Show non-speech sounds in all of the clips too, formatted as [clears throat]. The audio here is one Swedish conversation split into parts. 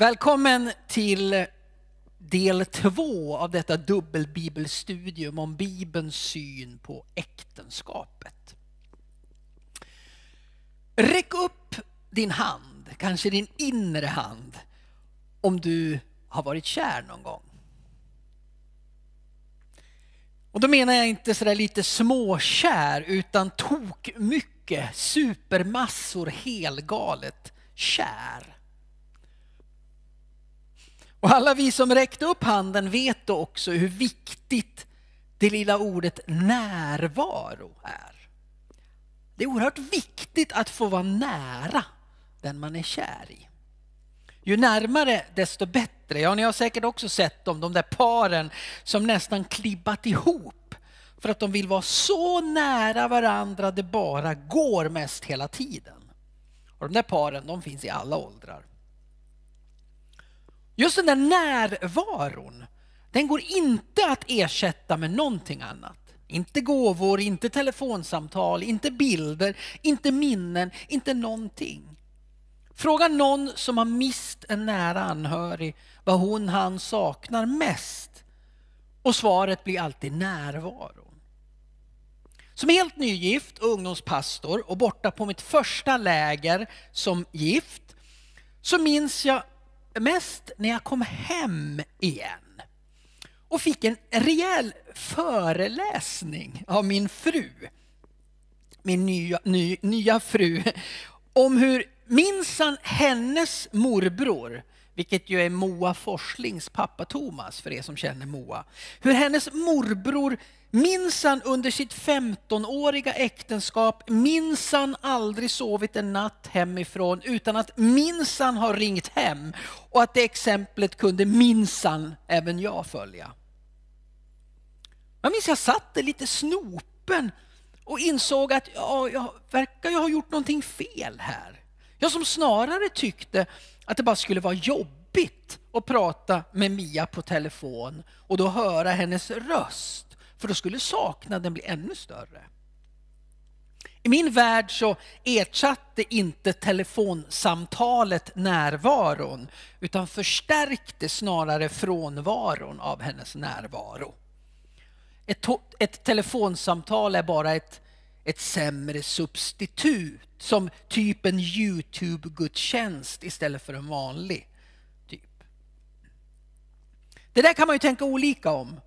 Välkommen till del två av detta dubbelbibelstudium om Bibelns syn på äktenskapet. Räck upp din hand, kanske din inre hand, om du har varit kär någon gång. Och då menar jag inte sådär lite småkär utan tok mycket, supermassor, helgalet kär. Och alla vi som räckte upp handen vet då också hur viktigt det lilla ordet närvaro är. Det är oerhört viktigt att få vara nära den man är kär i. Ju närmare desto bättre. Ja, ni har säkert också sett dem, de där paren som nästan klibbat ihop för att de vill vara så nära varandra det bara går mest hela tiden. Och de där paren, de finns i alla åldrar. Just den där närvaron, den går inte att ersätta med någonting annat. Inte gåvor, inte telefonsamtal, inte bilder, inte minnen, inte någonting. Fråga någon som har mist en nära anhörig vad hon han saknar mest. Och svaret blir alltid närvaron. Som helt nygift och ungdomspastor och borta på mitt första läger som gift så minns jag mest när jag kom hem igen och fick en rejäl föreläsning av min fru, min nya, ny, nya fru, om hur minsann hennes morbror, vilket ju är Moa Forslings pappa Thomas för er som känner Moa, hur hennes morbror minsann under sitt 15-åriga äktenskap minsann aldrig sovit en natt hemifrån utan att minsann ha ringt hem och att det exemplet kunde minsann även jag följa. Jag minns jag satt där lite snopen och insåg att ja, jag verkar ju ha gjort någonting fel här. Jag som snarare tyckte att det bara skulle vara jobbigt att prata med Mia på telefon och då höra hennes röst. För då skulle saknaden bli ännu större. I min värld så ersatte inte telefonsamtalet närvaron utan förstärkte snarare frånvaron av hennes närvaro. Ett, ett telefonsamtal är bara ett, ett sämre substitut som typ en Youtube-gudstjänst istället för en vanlig. typ. Det där kan man ju tänka olika om.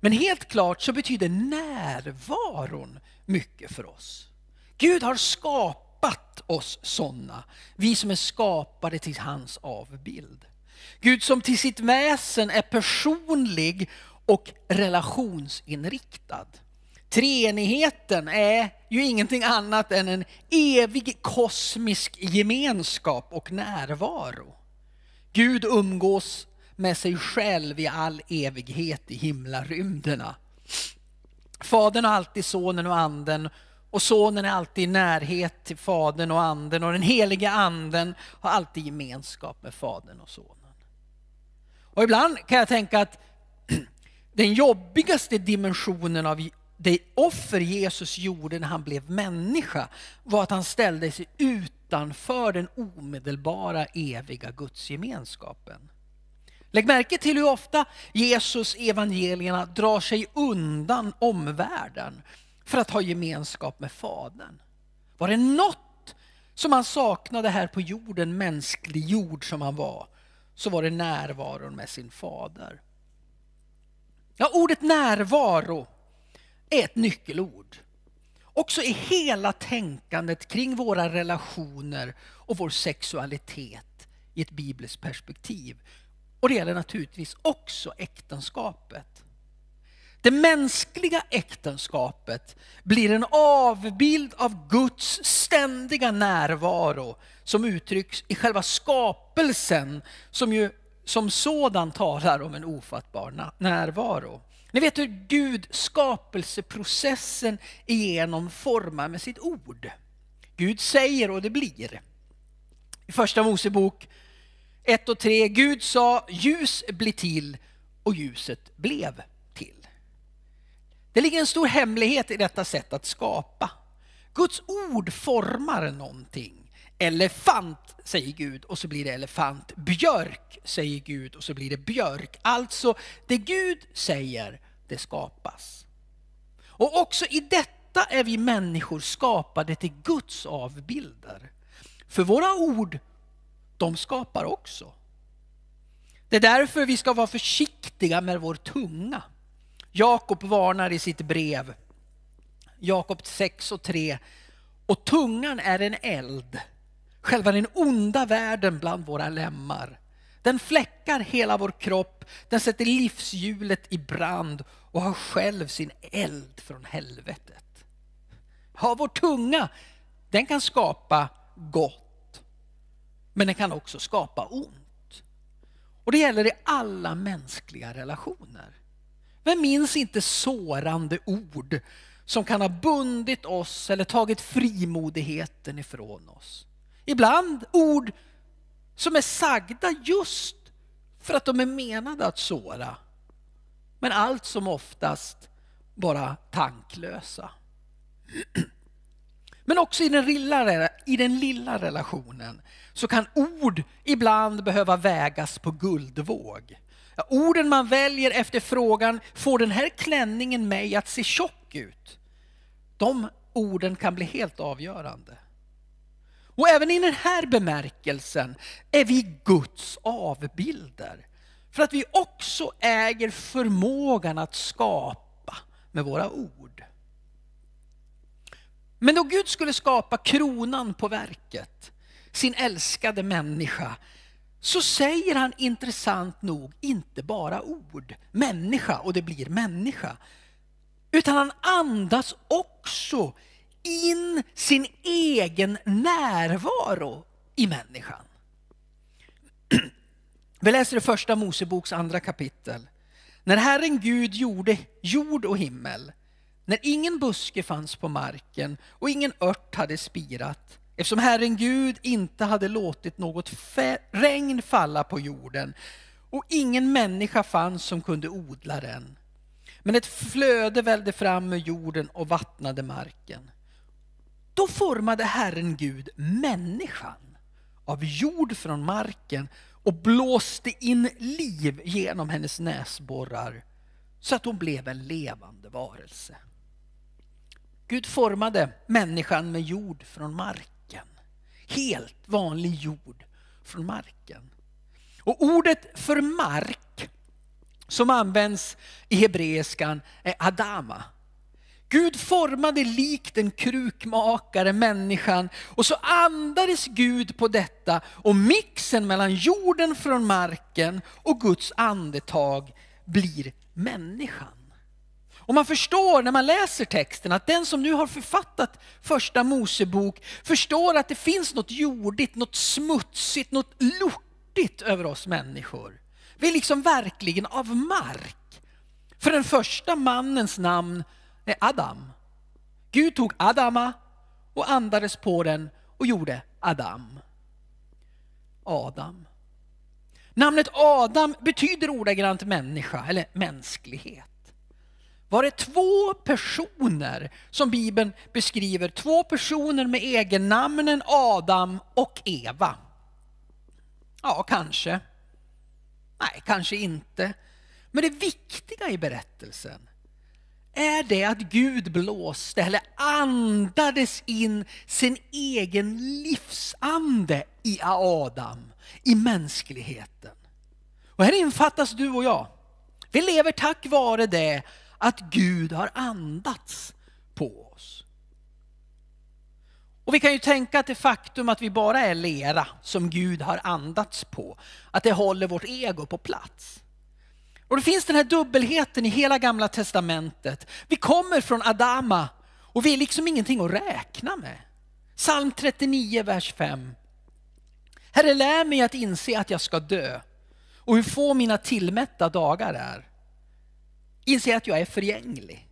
Men helt klart så betyder närvaron mycket för oss. Gud har skapat oss sådana, vi som är skapade till hans avbild. Gud som till sitt väsen är personlig och relationsinriktad. Treenigheten är ju ingenting annat än en evig kosmisk gemenskap och närvaro. Gud umgås med sig själv i all evighet i himlarymderna. Fadern har alltid sonen och anden och sonen är alltid i närhet till fadern och anden och den heliga anden har alltid gemenskap med fadern och sonen. Och ibland kan jag tänka att [clears throat] den jobbigaste dimensionen av det offer Jesus gjorde när han blev människa var att han ställde sig utanför den omedelbara eviga gudsgemenskapen. Lägg märke till hur ofta Jesus evangelierna drar sig undan omvärlden för att ha gemenskap med Fadern. Var det något som han saknade här på jorden, mänsklig jord som han var, så var det närvaron med sin fader. Ja, ordet närvaro är ett nyckelord. Också i hela tänkandet kring våra relationer och vår sexualitet i ett bibliskt perspektiv. Och det gäller naturligtvis också äktenskapet. Det mänskliga äktenskapet blir en avbild av Guds ständiga närvaro som uttrycks i själva skapelsen som ju som sådan talar om en ofattbar närvaro. Ni vet hur Gud skapelseprocessen igenom formar med sitt ord. Gud säger och det blir. I första Mosebok 1 och 3. Gud sa ljus bli till och ljuset blev till. Det ligger en stor hemlighet i detta sätt att skapa. Guds ord formar någonting. Elefant, säger Gud, och så blir det elefant. Björk, säger Gud, och så blir det björk. Alltså, det Gud säger, det skapas. Och också i detta är vi människor skapade till Guds avbilder. För våra ord, de skapar också. Det är därför vi ska vara försiktiga med vår tunga. Jakob varnar i sitt brev, Jakob 6 och 3. Och tungan är en eld, själva den onda världen bland våra lemmar. Den fläckar hela vår kropp, den sätter livshjulet i brand och har själv sin eld från helvetet. Ja, vår tunga, den kan skapa gott, men den kan också skapa ont. Och det gäller i alla mänskliga relationer. Vem minns inte sårande ord som kan ha bundit oss eller tagit frimodigheten ifrån oss? Ibland ord som är sagda just för att de är menade att såra. Men allt som oftast bara tanklösa. [clears throat] Men också i den, lilla, i den lilla relationen så kan ord ibland behöva vägas på guldvåg. Ja, orden man väljer efter frågan, får den här klänningen mig att se tjock ut? De orden kan bli helt avgörande. Och även i den här bemärkelsen är vi Guds avbilder. För att vi också äger förmågan att skapa med våra ord. Men då Gud skulle skapa kronan på verket, sin älskade människa, så säger han intressant nog inte bara ord, människa och det blir människa. Utan han andas också in sin egen närvaro i människan. [clears throat] Vi läser i första Moseboks andra kapitel. När Herren Gud gjorde jord och himmel, när ingen buske fanns på marken och ingen ört hade spirat, eftersom Herren Gud inte hade låtit något regn falla på jorden och ingen människa fanns som kunde odla den. Men ett flöde vällde fram ur jorden och vattnade marken. Då formade Herren Gud människan av jord från marken och blåste in liv genom hennes näsborrar så att hon blev en levande varelse. Gud formade människan med jord från marken. Helt vanlig jord från marken. Och ordet för mark som används i hebreiskan är adama. Gud formade likt en krukmakare människan och så andades Gud på detta och mixen mellan jorden från marken och Guds andetag blir människan. Och man förstår när man läser texten att den som nu har författat första Mosebok förstår att det finns något jordigt, något smutsigt, något lortigt över oss människor. Vi är liksom verkligen av mark. För den första mannens namn är Adam. Gud tog Adama och andades på den och gjorde Adam. Adam. Namnet Adam betyder ordagrant människa eller mänsklighet. Var det två personer som Bibeln beskriver, två personer med egennamnen Adam och Eva? Ja, kanske. Nej, kanske inte. Men det viktiga i berättelsen är det att Gud blåste eller andades in sin egen livsande i Adam, i mänskligheten. Och här infattas du och jag. Vi lever tack vare det att Gud har andats på oss. Och vi kan ju tänka att det faktum att vi bara är lera som Gud har andats på, att det håller vårt ego på plats. Och det finns den här dubbelheten i hela gamla testamentet. Vi kommer från Adama och vi är liksom ingenting att räkna med. Psalm 39, vers 5. Herre, lär mig att inse att jag ska dö och hur få mina tillmätta dagar är. Inse att jag är förgänglig.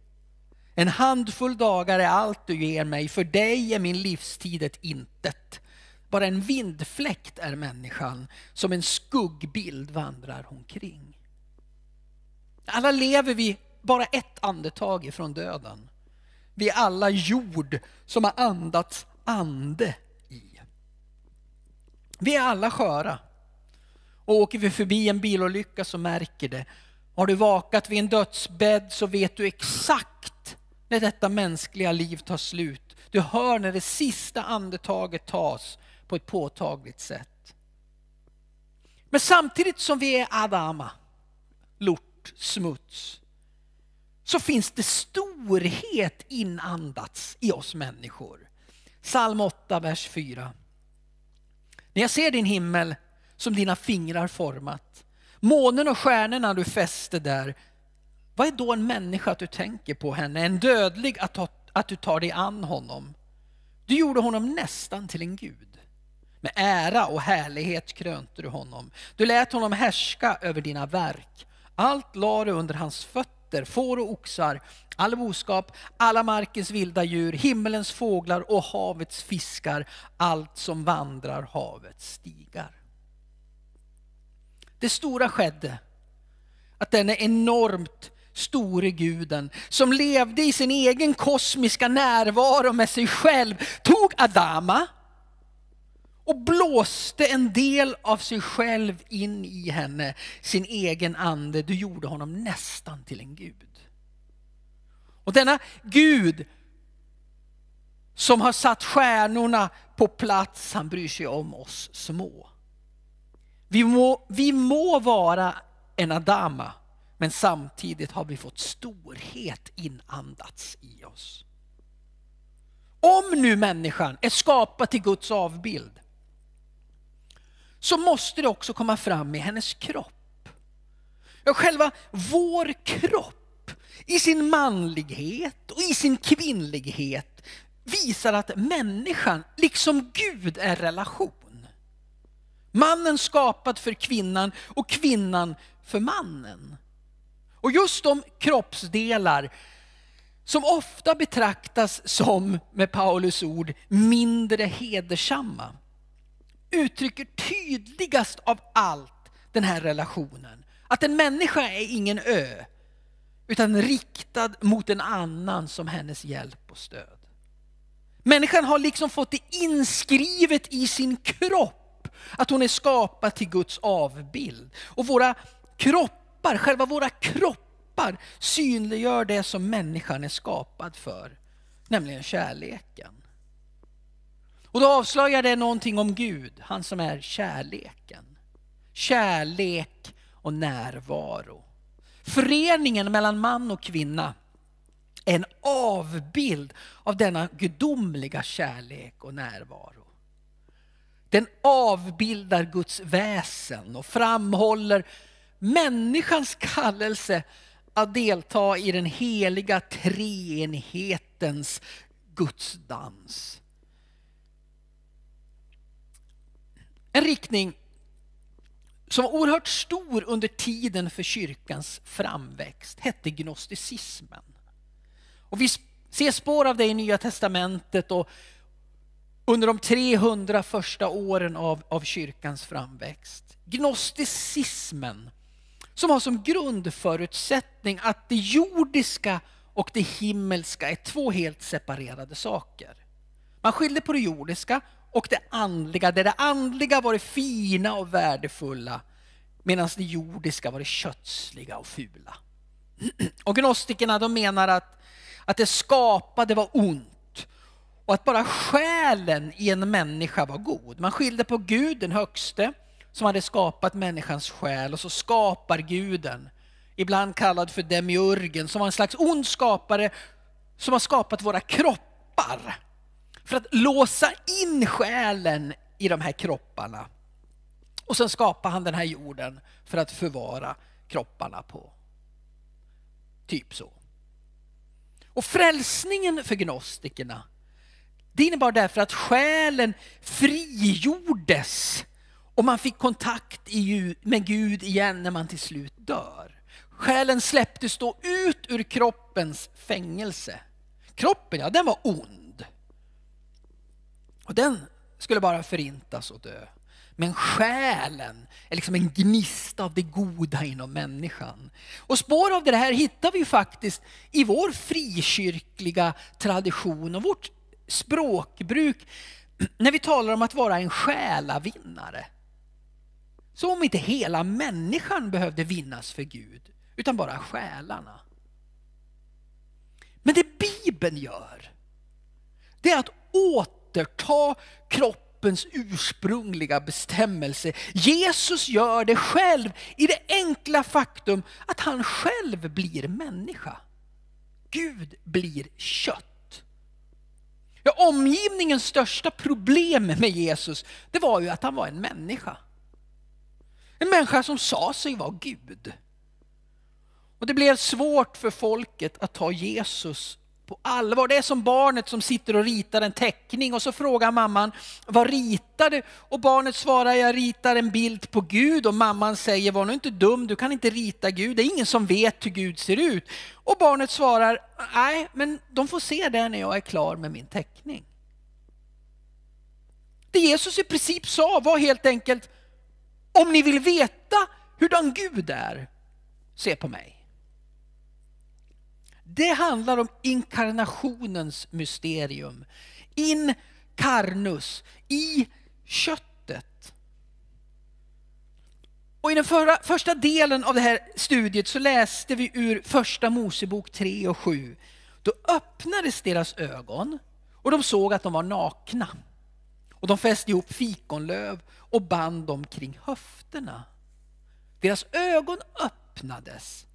En handfull dagar är allt du ger mig, för dig är min livstid ett intet. Bara en vindfläkt är människan, som en skuggbild vandrar hon kring. Alla lever vi bara ett andetag ifrån döden. Vi är alla jord som har andats ande i. Vi är alla sköra. Och åker vi förbi en bilolycka så märker det. Har du vakat vid en dödsbädd så vet du exakt när detta mänskliga liv tar slut. Du hör när det sista andetaget tas på ett påtagligt sätt. Men samtidigt som vi är Adama, lort, smuts, så finns det storhet inandats i oss människor. Psalm 8, vers 4. När jag ser din himmel som dina fingrar format, månen och stjärnorna du fäste där, vad är då en människa att du tänker på henne, en dödlig att, ta, att du tar dig an honom? Du gjorde honom nästan till en gud. Med ära och härlighet krönte du honom. Du lät honom härska över dina verk. Allt lade du under hans fötter, får och oxar, all boskap, alla markens vilda djur, himmelens fåglar och havets fiskar, allt som vandrar havets stigar. Det stora skedde att denne enormt store guden som levde i sin egen kosmiska närvaro med sig själv tog Adama och blåste en del av sig själv in i henne, sin egen ande. Du gjorde honom nästan till en gud. Och denna Gud som har satt stjärnorna på plats, han bryr sig om oss små. Vi må, vi må vara en Adama, men samtidigt har vi fått storhet inandats i oss. Om nu människan är skapad till Guds avbild så måste det också komma fram i hennes kropp. Ja, själva vår kropp i sin manlighet och i sin kvinnlighet visar att människan, liksom Gud, är relation. Mannen skapad för kvinnan och kvinnan för mannen. Och just de kroppsdelar som ofta betraktas som, med Paulus ord, mindre hedersamma uttrycker tydligast av allt den här relationen. Att en människa är ingen ö, utan riktad mot en annan som hennes hjälp och stöd. Människan har liksom fått det inskrivet i sin kropp att hon är skapad till Guds avbild. Och våra kroppar, själva våra kroppar synliggör det som människan är skapad för, nämligen kärleken. Och då avslöjar det någonting om Gud, han som är kärleken. Kärlek och närvaro. Föreningen mellan man och kvinna är en avbild av denna gudomliga kärlek och närvaro. Den avbildar Guds väsen och framhåller människans kallelse att delta i den heliga treenighetens gudsdans. En riktning som var oerhört stor under tiden för kyrkans framväxt hette gnosticismen. Och vi ser spår av det i Nya Testamentet och under de 300 första åren av, av kyrkans framväxt. Gnosticismen som har som grundförutsättning att det jordiska och det himmelska är två helt separerade saker. Man skilde på det jordiska och det andliga, där det andliga var det fina och värdefulla medan det jordiska var det kötsliga och fula. [clears throat] Och gnostikerna de menar att, att det skapade var ont och att bara själen i en människa var god. Man skilde på Gud, den högste, som hade skapat människans själ och så skapar guden, ibland kallad för demiurgen, som var en slags ond skapare som har skapat våra kroppar för att låsa in själen i de här kropparna. Och sen skapar han den här jorden för att förvara kropparna på. Typ så. Och frälsningen för gnostikerna, det innebar därför att själen frigjordes och man fick kontakt med Gud igen när man till slut dör. Själen släpptes då ut ur kroppens fängelse. Kroppen, ja den var ond. Och den skulle bara förintas och dö. Men själen är liksom en gnista av det goda inom människan. Och spår av det här hittar vi faktiskt i vår frikyrkliga tradition och vårt språkbruk [clears throat] när vi talar om att vara en själavinnare. Som om inte hela människan behövde vinnas för Gud, utan bara själarna. Men det Bibeln gör, det är att återta kroppens ursprungliga bestämmelse. Jesus gör det själv i det enkla faktum att han själv blir människa. Gud blir kött. Ja, omgivningens största problem med Jesus, det var ju att han var en människa. En människa som sa sig vara Gud. Och det blev svårt för folket att ta Jesus på allvar. Det är som barnet som sitter och ritar en teckning och så frågar mamman, vad ritar du? Och barnet svarar, jag ritar en bild på Gud och mamman säger, var nu inte dum, du kan inte rita Gud, det är ingen som vet hur Gud ser ut. Och barnet svarar, nej, men de får se det när jag är klar med min teckning. Det Jesus i princip sa var helt enkelt, om ni vill veta hurdan Gud är, se på mig. Det handlar om inkarnationens mysterium. In carnus, i köttet. Och I den förra, första delen av det här studiet så läste vi ur första Mosebok 3 och 7. Då öppnades deras ögon och de såg att de var nakna. Och de fäste ihop fikonlöv och band dem kring höfterna. Deras ögon öppnades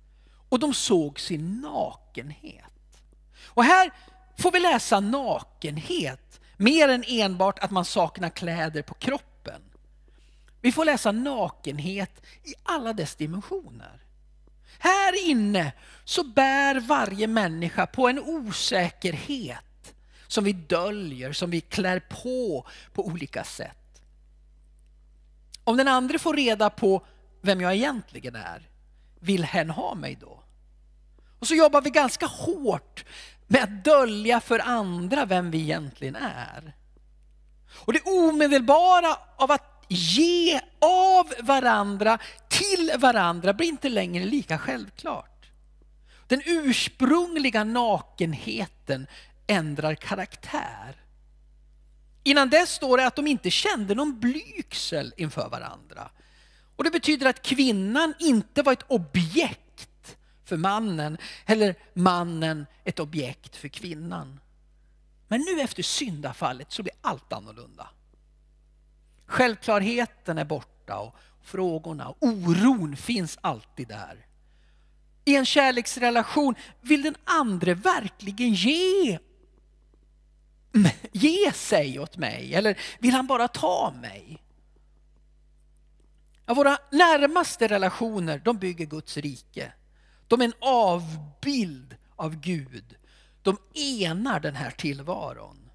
och de såg sin nakenhet. Och här får vi läsa nakenhet mer än enbart att man saknar kläder på kroppen. Vi får läsa nakenhet i alla dess dimensioner. Här inne så bär varje människa på en osäkerhet som vi döljer, som vi klär på på olika sätt. Om den andra får reda på vem jag egentligen är, vill hen ha mig då? Och så jobbar vi ganska hårt med att dölja för andra vem vi egentligen är. Och det omedelbara av att ge av varandra till varandra blir inte längre lika självklart. Den ursprungliga nakenheten ändrar karaktär. Innan dess står det att de inte kände någon blygsel inför varandra. Och det betyder att kvinnan inte var ett objekt för mannen eller mannen ett objekt för kvinnan. Men nu efter syndafallet så blir allt annorlunda. Självklarheten är borta och frågorna och oron finns alltid där. I en kärleksrelation vill den andra verkligen ge ge sig åt mig eller vill han bara ta mig? Ja, våra närmaste relationer de bygger Guds rike. De är en avbild av Gud. De enar den här tillvaron.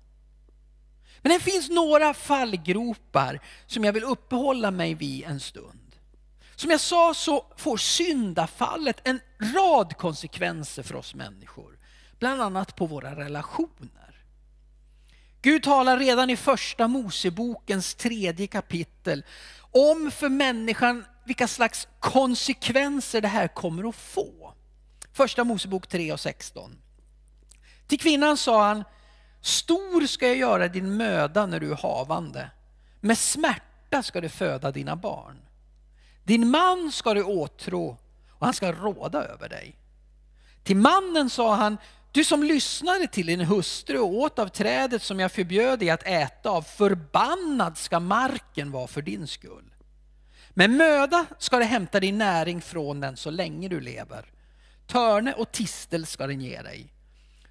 Men det finns några fallgropar som jag vill uppehålla mig vid en stund. Som jag sa så får syndafallet en rad konsekvenser för oss människor. Bland annat på våra relationer. Gud talar redan i första Mosebokens tredje kapitel om för människan vilka slags konsekvenser det här kommer att få. Första Mosebok 3 och 16. Till kvinnan sa han, stor ska jag göra din möda när du är havande. Med smärta ska du föda dina barn. Din man ska du åtrå och han ska råda över dig. Till mannen sa han, du som lyssnade till din hustru och åt av trädet som jag förbjöd dig att äta av, förbannad ska marken vara för din skull. Med möda ska du hämta din näring från den så länge du lever. Törne och tistel ska den ge dig.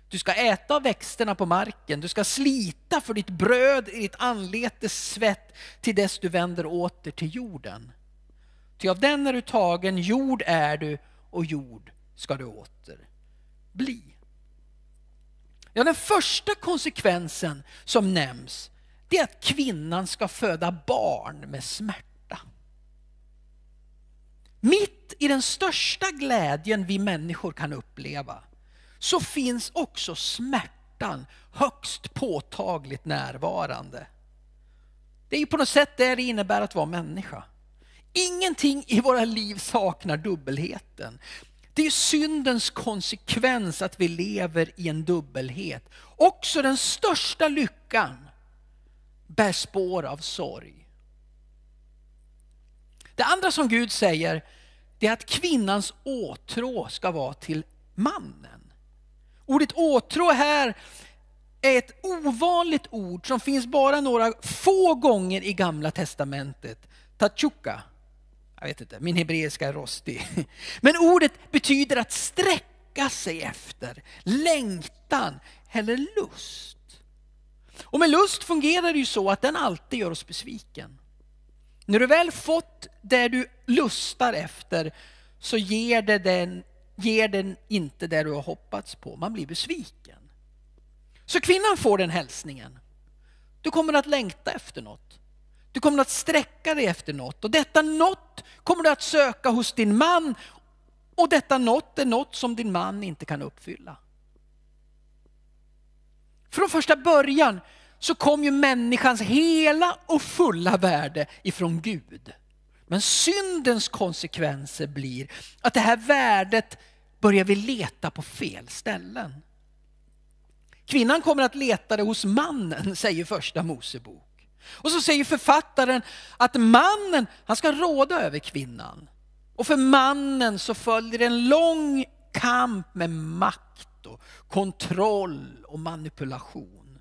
Du ska äta av växterna på marken, du ska slita för ditt bröd i ditt anletes svett till dess du vänder åter till jorden. Ty av den är du tagen, jord är du och jord ska du åter bli. Ja, den första konsekvensen som nämns det är att kvinnan ska föda barn med smärta. Mitt i den största glädjen vi människor kan uppleva så finns också smärtan högst påtagligt närvarande. Det är på något sätt det det innebär att vara människa. Ingenting i våra liv saknar dubbelheten. Det är syndens konsekvens att vi lever i en dubbelhet. Också den största lyckan bär spår av sorg. Det andra som Gud säger det är att kvinnans åtrå ska vara till mannen. Ordet åtrå här är ett ovanligt ord som finns bara några få gånger i Gamla Testamentet. Tachuka. Jag vet inte, min hebreiska är rostig. [laughs] Men ordet betyder att sträcka sig efter, längtan eller lust. Och med lust fungerar det ju så att den alltid gör oss besviken. När du väl fått det du lustar efter så ger, det den, ger den inte det du har hoppats på. Man blir besviken. Så kvinnan får den hälsningen. Du kommer att längta efter något. Du kommer att sträcka dig efter något och detta något kommer du att söka hos din man och detta något är något som din man inte kan uppfylla. Från första början så kom ju människans hela och fulla värde ifrån Gud. Men syndens konsekvenser blir att det här värdet börjar vi leta på fel ställen. Kvinnan kommer att leta det hos mannen, säger första Mosebok. Och så säger författaren att mannen, han ska råda över kvinnan. Och för mannen så följer en lång kamp med makt och kontroll och manipulation.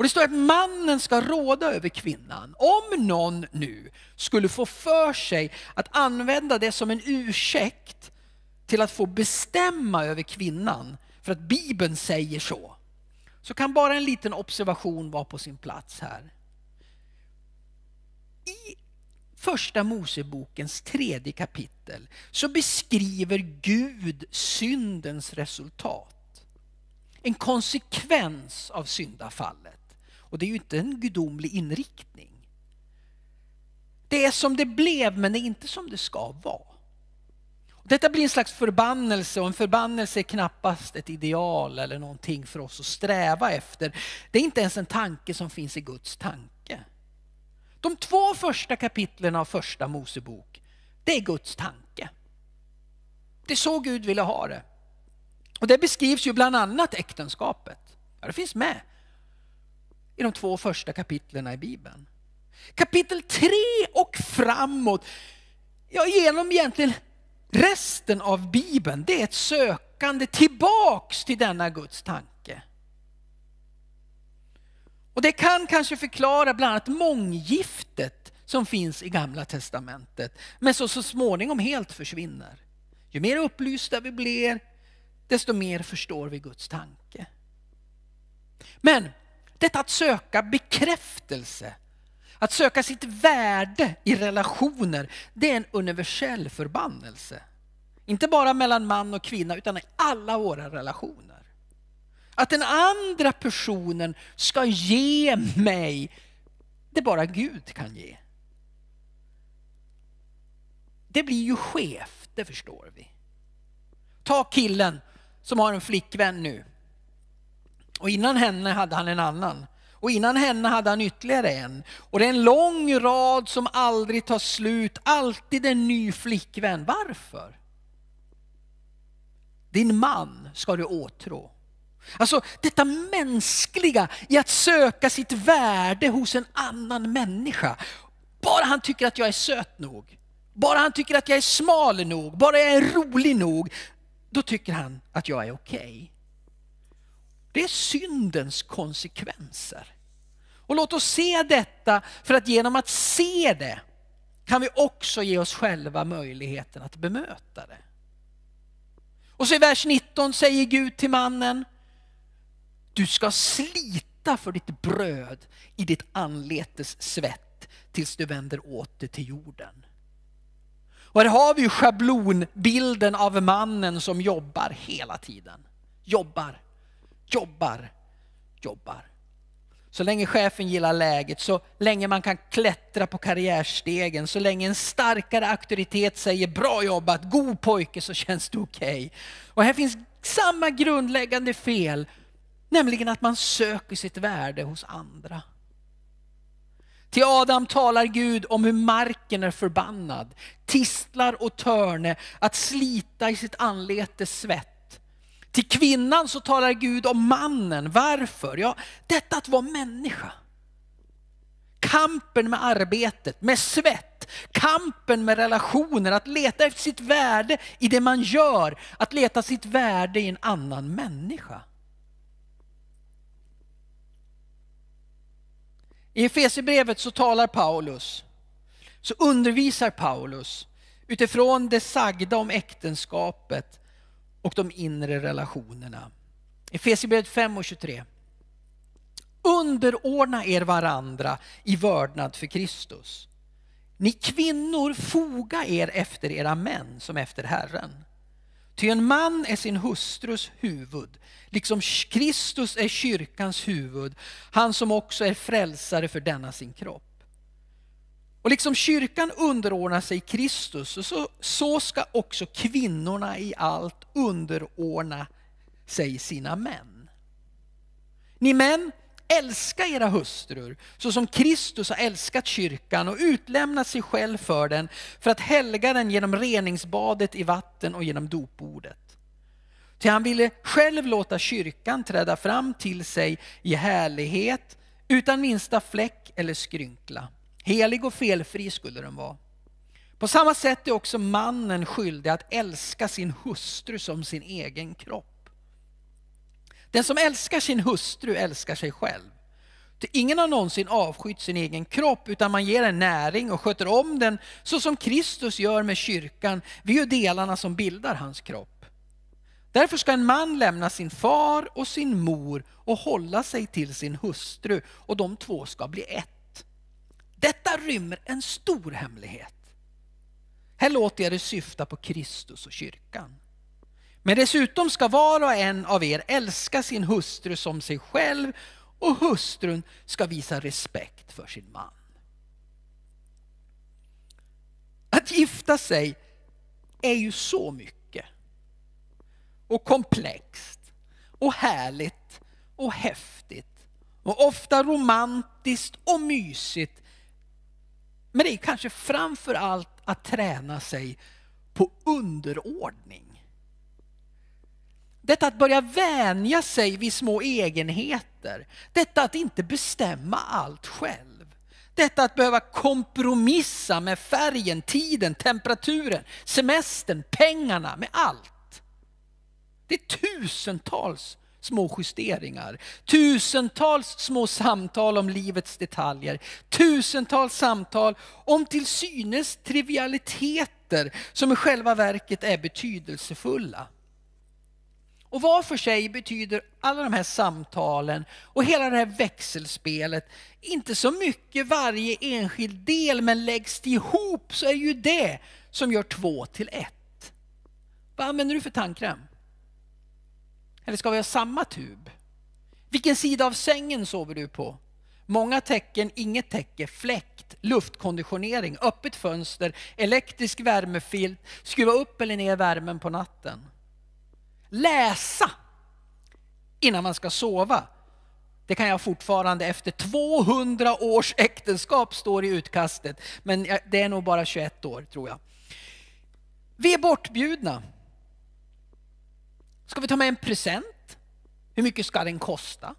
Och det står att mannen ska råda över kvinnan. Om någon nu skulle få för sig att använda det som en ursäkt till att få bestämma över kvinnan, för att Bibeln säger så, så kan bara en liten observation vara på sin plats här. I första Mosebokens tredje kapitel så beskriver Gud syndens resultat. En konsekvens av syndafallet. Och det är ju inte en gudomlig inriktning. Det är som det blev men det är inte som det ska vara. Detta blir en slags förbannelse och en förbannelse är knappast ett ideal eller någonting för oss att sträva efter. Det är inte ens en tanke som finns i Guds tanke. De två första kapitlen av första Mosebok, det är Guds tanke. Det är så Gud ville ha det. Och det beskrivs ju bland annat äktenskapet. Ja, det finns med i de två första kapitlen i Bibeln. Kapitel 3 och framåt, ja genom egentligen resten av Bibeln, det är ett sökande tillbaks till denna Guds tanke. Och det kan kanske förklara bland annat månggiftet som finns i Gamla Testamentet, men så, så småningom helt försvinner. Ju mer upplysta vi blir, desto mer förstår vi Guds tanke. Men detta att söka bekräftelse, att söka sitt värde i relationer, det är en universell förbannelse. Inte bara mellan man och kvinna utan i alla våra relationer. Att den andra personen ska ge mig det bara Gud kan ge. Det blir ju skevt, det förstår vi. Ta killen som har en flickvän nu. Och innan henne hade han en annan. Och innan henne hade han ytterligare en. Och det är en lång rad som aldrig tar slut. Alltid en ny flickvän. Varför? Din man ska du åtrå. Alltså detta mänskliga i att söka sitt värde hos en annan människa. Bara han tycker att jag är söt nog. Bara han tycker att jag är smal nog. Bara jag är rolig nog. Då tycker han att jag är okej. Okay. Det är syndens konsekvenser. Och låt oss se detta för att genom att se det kan vi också ge oss själva möjligheten att bemöta det. Och så i vers 19 säger Gud till mannen, du ska slita för ditt bröd i ditt anletes svett tills du vänder åter till jorden. Och här har vi ju schablonbilden av mannen som jobbar hela tiden. Jobbar, jobbar, jobbar. Så länge chefen gillar läget, så länge man kan klättra på karriärstegen, så länge en starkare auktoritet säger bra jobbat, god pojke så känns det okej. Okay. Och här finns samma grundläggande fel, nämligen att man söker sitt värde hos andra. Till Adam talar Gud om hur marken är förbannad, tistlar och törne, att slita i sitt anletes svett. Till kvinnan så talar Gud om mannen. Varför? Ja, detta att vara människa. kampen med arbetet, med svett, kampen med relationer, att leta efter sitt värde i det man gör, att leta sitt värde i en annan människa. I Efesierbrevet så talar Paulus, så undervisar Paulus utifrån det sagda om äktenskapet och de inre relationerna. Efesierbrevet 5 och 23. Underordna er varandra i vördnad för Kristus. Ni kvinnor foga er efter era män som efter Herren. Ty en man är sin hustrus huvud, liksom Kristus är kyrkans huvud, han som också är frälsare för denna sin kropp. Och liksom kyrkan underordnar sig Kristus, så, så ska också kvinnorna i allt underordna sig sina män. Ni män, älska era hustrur så som Kristus har älskat kyrkan och utlämnat sig själv för den för att helga den genom reningsbadet i vatten och genom dopordet. Ty han ville själv låta kyrkan träda fram till sig i härlighet utan minsta fläck eller skrynkla. Helig och felfri skulle den vara. På samma sätt är också mannen skyldig att älska sin hustru som sin egen kropp. Den som älskar sin hustru älskar sig själv. Ingen har någonsin avskytt sin egen kropp utan man ger den näring och sköter om den så som Kristus gör med kyrkan. Vi är ju delarna som bildar hans kropp. Därför ska en man lämna sin far och sin mor och hålla sig till sin hustru och de två ska bli ett. Detta rymmer en stor hemlighet. Här låter jag det syfta på Kristus och kyrkan. Men dessutom ska var och en av er älska sin hustru som sig själv och hustrun ska visa respekt för sin man. Att gifta sig är ju så mycket. Och komplext och härligt och häftigt. Och ofta romantiskt och mysigt. Men det är kanske framför allt att träna sig på underordning. Detta att börja vänja sig vid små egenheter. Detta att inte bestämma allt själv. Detta att behöva kompromissa med färgen, tiden, temperaturen, semestern, pengarna, med allt. Det är tusentals små justeringar, tusentals små samtal om livets detaljer, tusentals samtal om till synes trivialiteter som i själva verket är betydelsefulla. Och var för sig betyder alla de här samtalen och hela det här växelspelet inte så mycket varje enskild del, men läggs det ihop så är ju det som gör två till ett. Vad använder du för tandkräm? Eller ska vi ha samma tub? Vilken sida av sängen sover du på? Många tecken, inget täcke, fläkt, luftkonditionering, öppet fönster, elektrisk värmefilt, skruva upp eller ner värmen på natten läsa innan man ska sova. Det kan jag fortfarande efter 200 års äktenskap står i utkastet. Men det är nog bara 21 år tror jag. Vi är bortbjudna. Ska vi ta med en present? Hur mycket ska den kosta?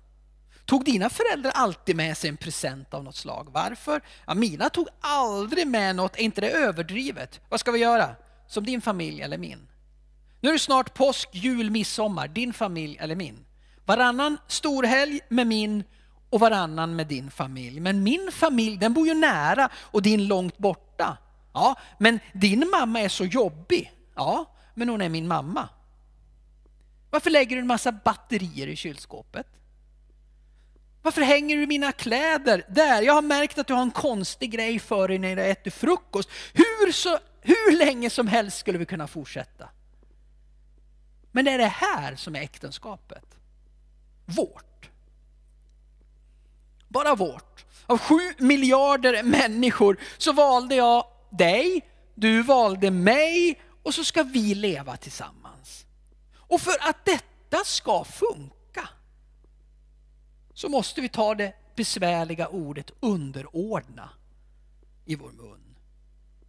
Tog dina föräldrar alltid med sig en present av något slag? Varför? Ja, mina tog aldrig med något. Är inte det överdrivet? Vad ska vi göra? Som din familj eller min? Nu är det snart påsk, jul, midsommar, din familj eller min. Varannan storhelg med min och varannan med din familj. Men min familj den bor ju nära och din långt borta. Ja, men din mamma är så jobbig. Ja, men hon är min mamma. Varför lägger du en massa batterier i kylskåpet? Varför hänger du mina kläder där? Jag har märkt att du har en konstig grej för dig när du äter frukost. Hur, så, hur länge som helst skulle vi kunna fortsätta. Men det är det här som är äktenskapet. Vårt. Bara vårt. Av sju miljarder människor så valde jag dig, du valde mig och så ska vi leva tillsammans. Och för att detta ska funka så måste vi ta det besvärliga ordet underordna i vår mun.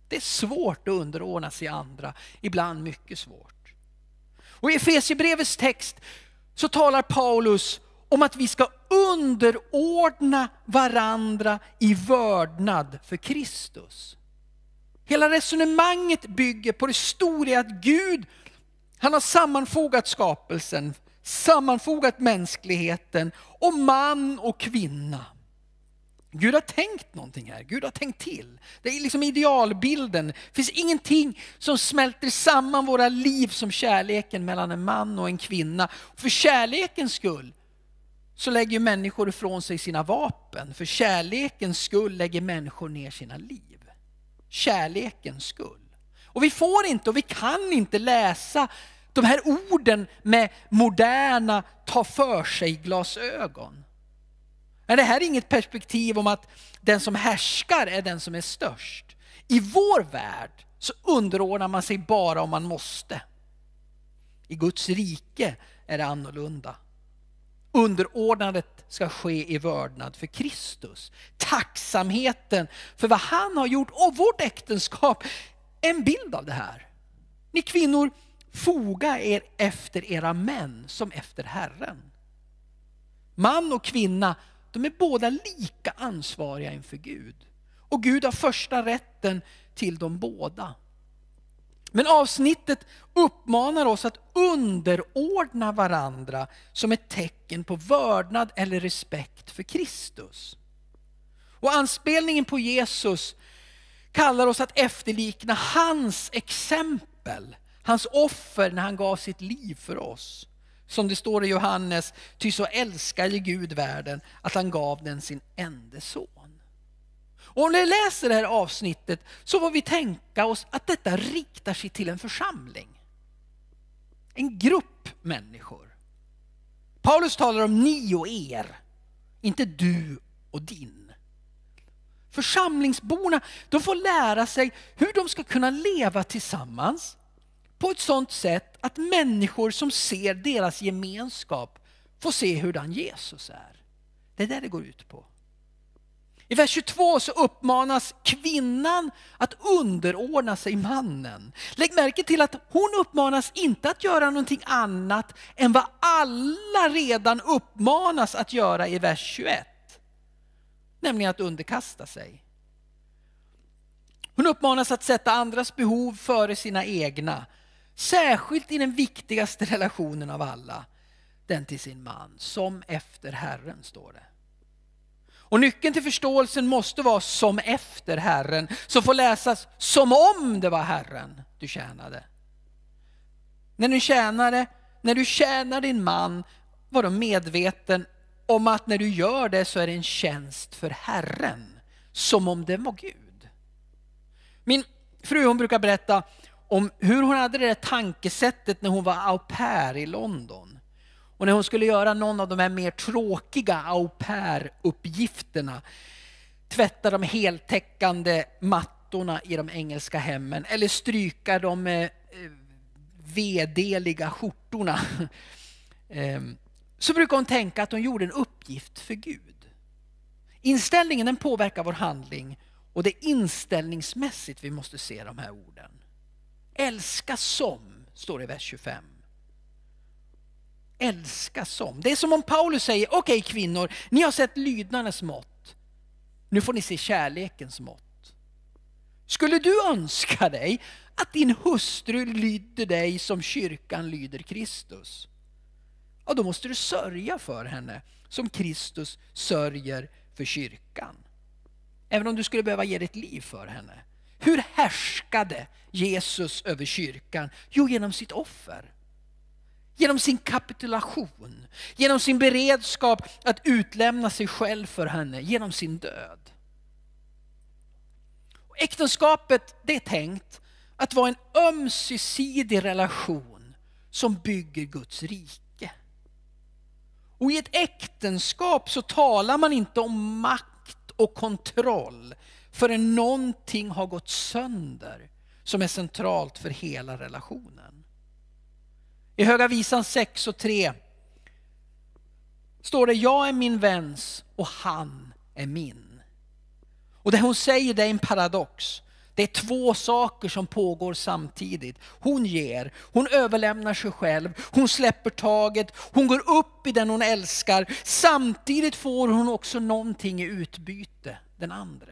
Det är svårt att underordna sig andra, ibland mycket svårt. Och i Efesierbrevets text så talar Paulus om att vi ska underordna varandra i vördnad för Kristus. Hela resonemanget bygger på det stora att Gud, han har sammanfogat skapelsen, sammanfogat mänskligheten och man och kvinna. Gud har tänkt någonting här, Gud har tänkt till. Det är liksom idealbilden. Det finns ingenting som smälter samman våra liv som kärleken mellan en man och en kvinna. För kärlekens skull så lägger människor ifrån sig sina vapen. För kärlekens skull lägger människor ner sina liv. Kärlekens skull. Och vi får inte och vi kan inte läsa de här orden med moderna ta för sig glasögon. Men det här är inget perspektiv om att den som härskar är den som är störst. I vår värld så underordnar man sig bara om man måste. I Guds rike är det annorlunda. Underordnandet ska ske i vördnad för Kristus. Tacksamheten för vad han har gjort och vårt äktenskap en bild av det här. Ni kvinnor, foga er efter era män som efter Herren. Man och kvinna, de är båda lika ansvariga inför Gud. Och Gud har första rätten till dem båda. Men avsnittet uppmanar oss att underordna varandra som ett tecken på vördnad eller respekt för Kristus. Och anspelningen på Jesus kallar oss att efterlikna hans exempel, hans offer när han gav sitt liv för oss. Som det står i Johannes, ty så älskade Gud världen att han gav den sin enda son. Och om ni läser det här avsnittet så får vi tänka oss att detta riktar sig till en församling. En grupp människor. Paulus talar om ni och er, inte du och din. Församlingsborna de får lära sig hur de ska kunna leva tillsammans på ett sådant sätt att människor som ser deras gemenskap får se hurdan Jesus är. Det är det det går ut på. I vers 22 så uppmanas kvinnan att underordna sig mannen. Lägg märke till att hon uppmanas inte att göra någonting annat än vad alla redan uppmanas att göra i vers 21. Nämligen att underkasta sig. Hon uppmanas att sätta andras behov före sina egna. Särskilt i den viktigaste relationen av alla, den till sin man, som efter Herren står det. Och nyckeln till förståelsen måste vara som efter Herren, som får läsas som om det var Herren du tjänade. När du tjänade, när du tjänar din man, var du medveten om att när du gör det så är det en tjänst för Herren, som om det var Gud. Min fru hon brukar berätta om hur hon hade det där tankesättet när hon var au pair i London. Och när hon skulle göra någon av de här mer tråkiga au pair-uppgifterna, tvätta de heltäckande mattorna i de engelska hemmen eller stryka de eh, eh vedeliga skjortorna. [laughs] Ehm, så brukar hon tänka att hon gjorde en uppgift för Gud. Inställningen den påverkar vår handling och det är inställningsmässigt vi måste se de här orden. Älska som, står det i vers 25 älska som. Det är som om Paulus säger, okej okay, kvinnor, ni har sett lydnadens mått. Nu får ni se kärlekens mått. Skulle du önska dig att din hustru lydde dig som kyrkan lyder Kristus? Ja, då måste du sörja för henne som Kristus sörjer för kyrkan. Även om du skulle behöva ge ditt liv för henne. Hur härskade Jesus över kyrkan? Jo, genom sitt offer. Genom sin kapitulation, genom sin beredskap att utlämna sig själv för henne, genom sin död. Äktenskapet det är tänkt att vara en ömsesidig relation som bygger Guds rike. Och i ett äktenskap så talar man inte om makt och kontroll förrän någonting har gått sönder som är centralt för hela relationen. I Höga Visan 6 och 3 står det Jag är min väns och han är min. Och det hon säger det är en paradox. Det är två saker som pågår samtidigt. Hon ger, hon överlämnar sig själv, hon släpper taget, hon går upp i den hon älskar. Samtidigt får hon också någonting i utbyte, den andra.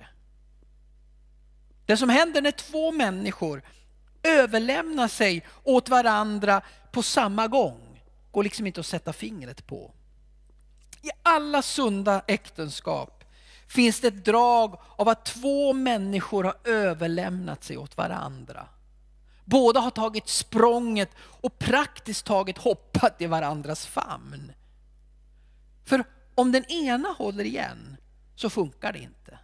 Det som händer när två människor överlämnar sig åt varandra på samma gång går liksom inte att sätta fingret på. I alla sunda äktenskap finns det ett drag av att två människor har överlämnat sig åt varandra. Båda har tagit språnget och praktiskt taget hoppat i varandras famn. För om den ena håller igen så funkar det inte.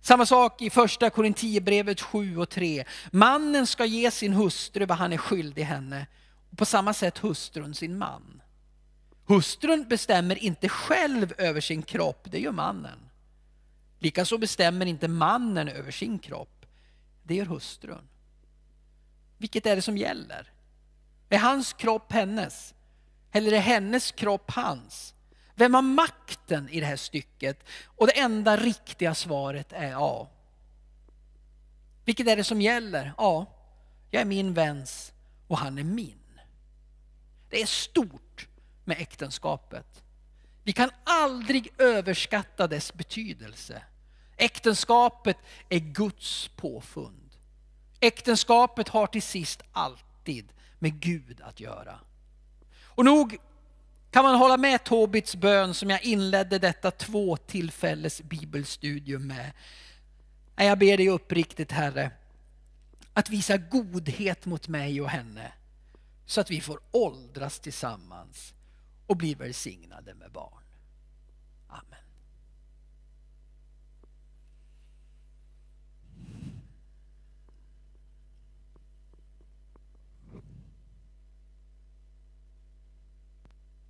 Samma sak i första Korintierbrevet 7 och 3. Mannen ska ge sin hustru vad han är skyldig henne. Och på samma sätt hustrun sin man. Hustrun bestämmer inte själv över sin kropp, det gör mannen. Likaså bestämmer inte mannen över sin kropp, det gör hustrun. Vilket är det som gäller? Är hans kropp hennes? Eller är hennes kropp hans? Vem har makten i det här stycket? Och det enda riktiga svaret är ja. Vilket är det som gäller? Ja, jag är min väns och han är min. Det är stort med äktenskapet. Vi kan aldrig överskatta dess betydelse. Äktenskapet är Guds påfund. Äktenskapet har till sist alltid med Gud att göra. Och nog kan man hålla med Tobits bön som jag inledde detta två tillfälles bibelstudium med. Jag ber dig uppriktigt Herre, att visa godhet mot mig och henne så att vi får åldras tillsammans och bli välsignade med barn. Amen.